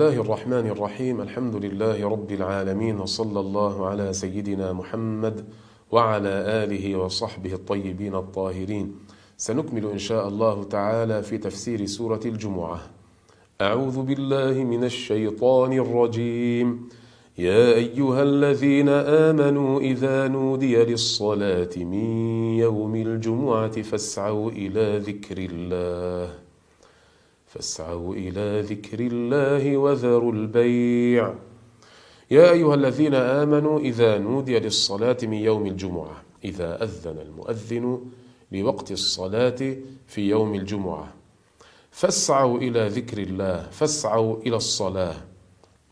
الله الرحمن الرحيم. الحمد لله رب العالمين وصلى الله على سيدنا محمد وعلى آله وصحبه الطيبين الطاهرين. سنكمل إن شاء الله تعالى في تفسير سورة الجمعة. أعوذ بالله من الشيطان الرجيم. يا أيها الذين آمنوا إذا نودي للصلاة من يوم الجمعة فاسعوا إلى ذكر الله. فاسعوا إلى ذكر الله وذروا البيع. يا أيها الذين آمنوا إذا نودي للصلاة من يوم الجمعة إذا أذن المؤذن لوقت الصلاة في يوم الجمعة فاسعوا إلى ذكر الله فاسعوا إلى الصلاة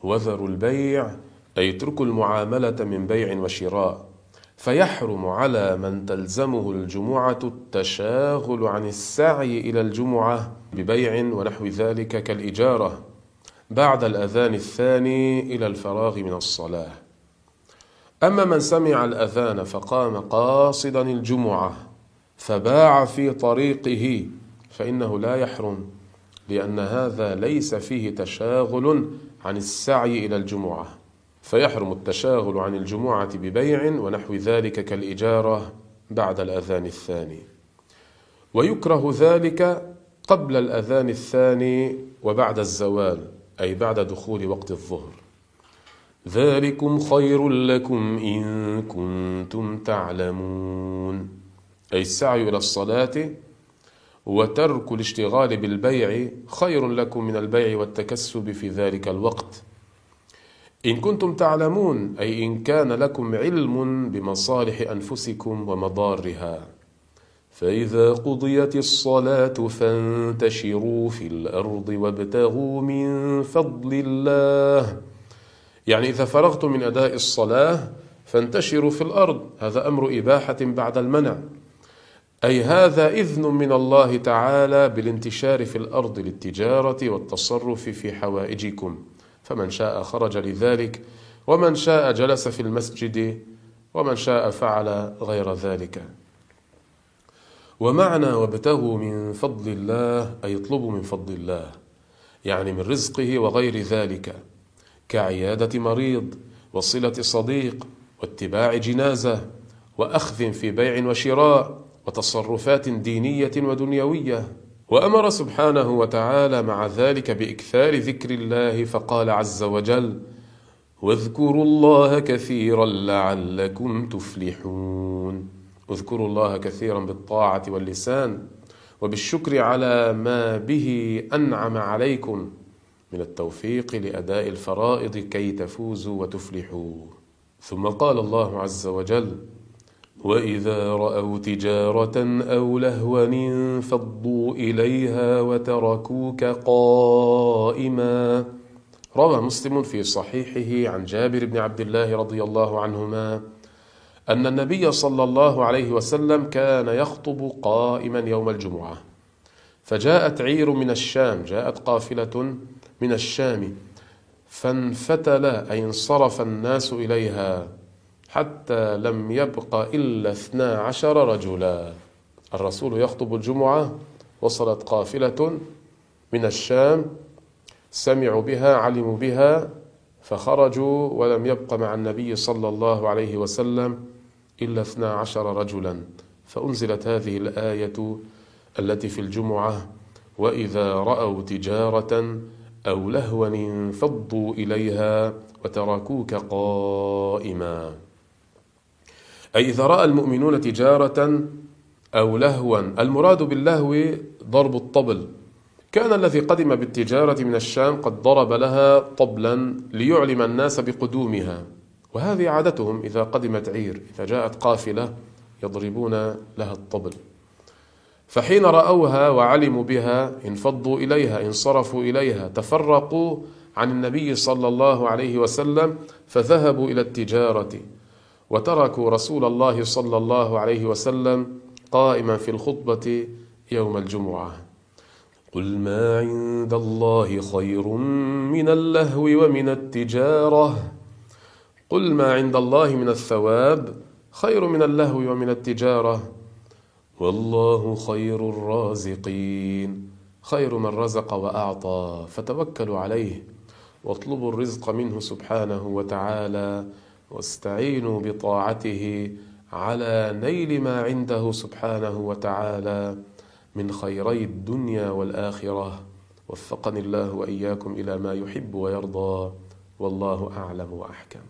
وذروا البيع أي اتركوا المعاملة من بيع وشراء. فيحرم على من تلزمه الجمعة التشاغل عن السعي إلى الجمعة ببيع ونحو ذلك كالإجارة بعد الأذان الثاني إلى الفراغ من الصلاة. أما من سمع الأذان فقام قاصدا الجمعة فباع في طريقه فإنه لا يحرم لأن هذا ليس فيه تشاغل عن السعي إلى الجمعة. فيحرم التشاغل عن الجمعة ببيع ونحو ذلك كالإجارة بعد الأذان الثاني. ويكره ذلك قبل الأذان الثاني وبعد الزوال أي بعد دخول وقت الظهر. ذلكم خير لكم إن كنتم تعلمون. أي السعي إلى الصلاة وترك الاشتغال بالبيع خير لكم من البيع والتكسب في ذلك الوقت. إن كنتم تعلمون أي إن كان لكم علم بمصالح أنفسكم ومضارها. فإذا قضيت الصلاة فانتشروا في الأرض وابتغوا من فضل الله. يعني إذا فرغتم من أداء الصلاة فانتشروا في الأرض. هذا أمر إباحة بعد المنع. أي هذا إذن من الله تعالى بالانتشار في الأرض للتجارة والتصرف في حوائجكم. فمن شاء خرج لذلك ومن شاء جلس في المسجد ومن شاء فعل غير ذلك. ومعنى وابتغوا من فضل الله أي اطلبوا من فضل الله يعني من رزقه وغير ذلك كعيادة مريض وصلة صديق واتباع جنازة وأخذ في بيع وشراء وتصرفات دينية ودنيوية. وأمر سبحانه وتعالى مع ذلك بإكثار ذكر الله فقال عز وجل واذكروا الله كثيرا لعلكم تفلحون. اذكروا الله كثيرا بالطاعة واللسان وبالشكر على ما به أنعم عليكم. من التوفيق لأداء الفرائض كي تفوزوا وتفلحوا. ثم قال الله عز وجل وإذا رأوا تجارة أو لهوا انفضوا إليها وتركوك قائما. روى مسلم في صحيحه عن جابر بن عبد الله رضي الله عنهما أن النبي صلى الله عليه وسلم كان يخطب قائما يوم الجمعة. فجاءت عير من الشام جاءت قافلة من الشام فانفتل أي انصرف الناس إليها. حتى لم يبق إلا اثنا عشر رجلا. الرسول يخطب الجمعة وصلت قافلة من الشام سمعوا بها علموا بها فخرجوا ولم يبق مع النبي صلى الله عليه وسلم إلا اثنا عشر رجلا. فأنزلت هذه الآية التي في الجمعة وإذا رأوا تجارة أو لهوا انفضوا إليها وتركوك قائما. أي إذا رأى المؤمنون تجارة أو لهوا المراد باللهو ضرب الطبل. كان الذي قدم بالتجارة من الشام قد ضرب لها طبلا ليعلم الناس بقدومها. وهذه عادتهم إذا قدمت عير إذا جاءت قافلة يضربون لها الطبل. فحين رأوها وعلموا بها انفضوا إليها انصرفوا إليها تفرقوا عن النبي صلى الله عليه وسلم فذهبوا إلى التجارة. وتركوا رسول الله صلى الله عليه وسلم قائما في الخطبة يوم الجمعة. قل ما عند الله خير من اللهو ومن التجارة. قل ما عند الله من الثواب خير من اللهو ومن التجارة. والله خير الرازقين. خير من رزق وأعطى فتوكلوا عليه واطلبوا الرزق منه سبحانه وتعالى واستعينوا بطاعته على نيل ما عنده سبحانه وتعالى من خيري الدنيا والآخرة. وفقني الله وإياكم إلى ما يحب ويرضى. والله أعلم وأحكم.